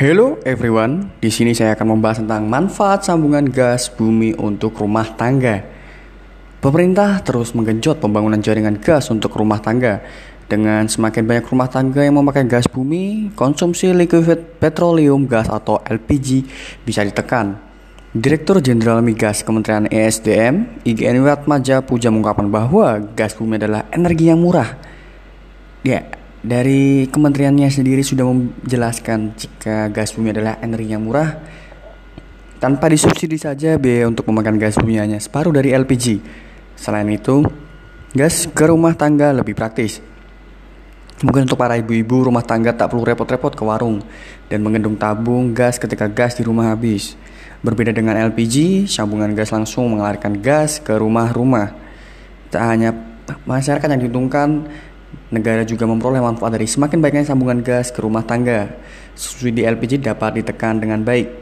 Hello everyone, di sini saya akan membahas tentang manfaat sambungan gas bumi untuk rumah tangga. Pemerintah terus menggenjot pembangunan jaringan gas untuk rumah tangga. Dengan semakin banyak rumah tangga yang memakai gas bumi, konsumsi liquid petroleum gas atau LPG bisa ditekan. Direktur Jenderal Migas Kementerian ESDM, IGN Watmaja Puja mengungkapkan bahwa gas bumi adalah energi yang murah. Ya, dari kementeriannya sendiri sudah menjelaskan jika gas bumi adalah energi yang murah tanpa disubsidi saja biaya untuk memakan gas bumi hanya separuh dari LPG. Selain itu, gas ke rumah tangga lebih praktis. Mungkin untuk para ibu-ibu rumah tangga tak perlu repot-repot ke warung dan mengendung tabung gas ketika gas di rumah habis. Berbeda dengan LPG, sambungan gas langsung mengalirkan gas ke rumah-rumah. Tak hanya masyarakat yang diuntungkan, negara juga memperoleh manfaat dari semakin banyaknya sambungan gas ke rumah tangga. Subsidi LPG dapat ditekan dengan baik.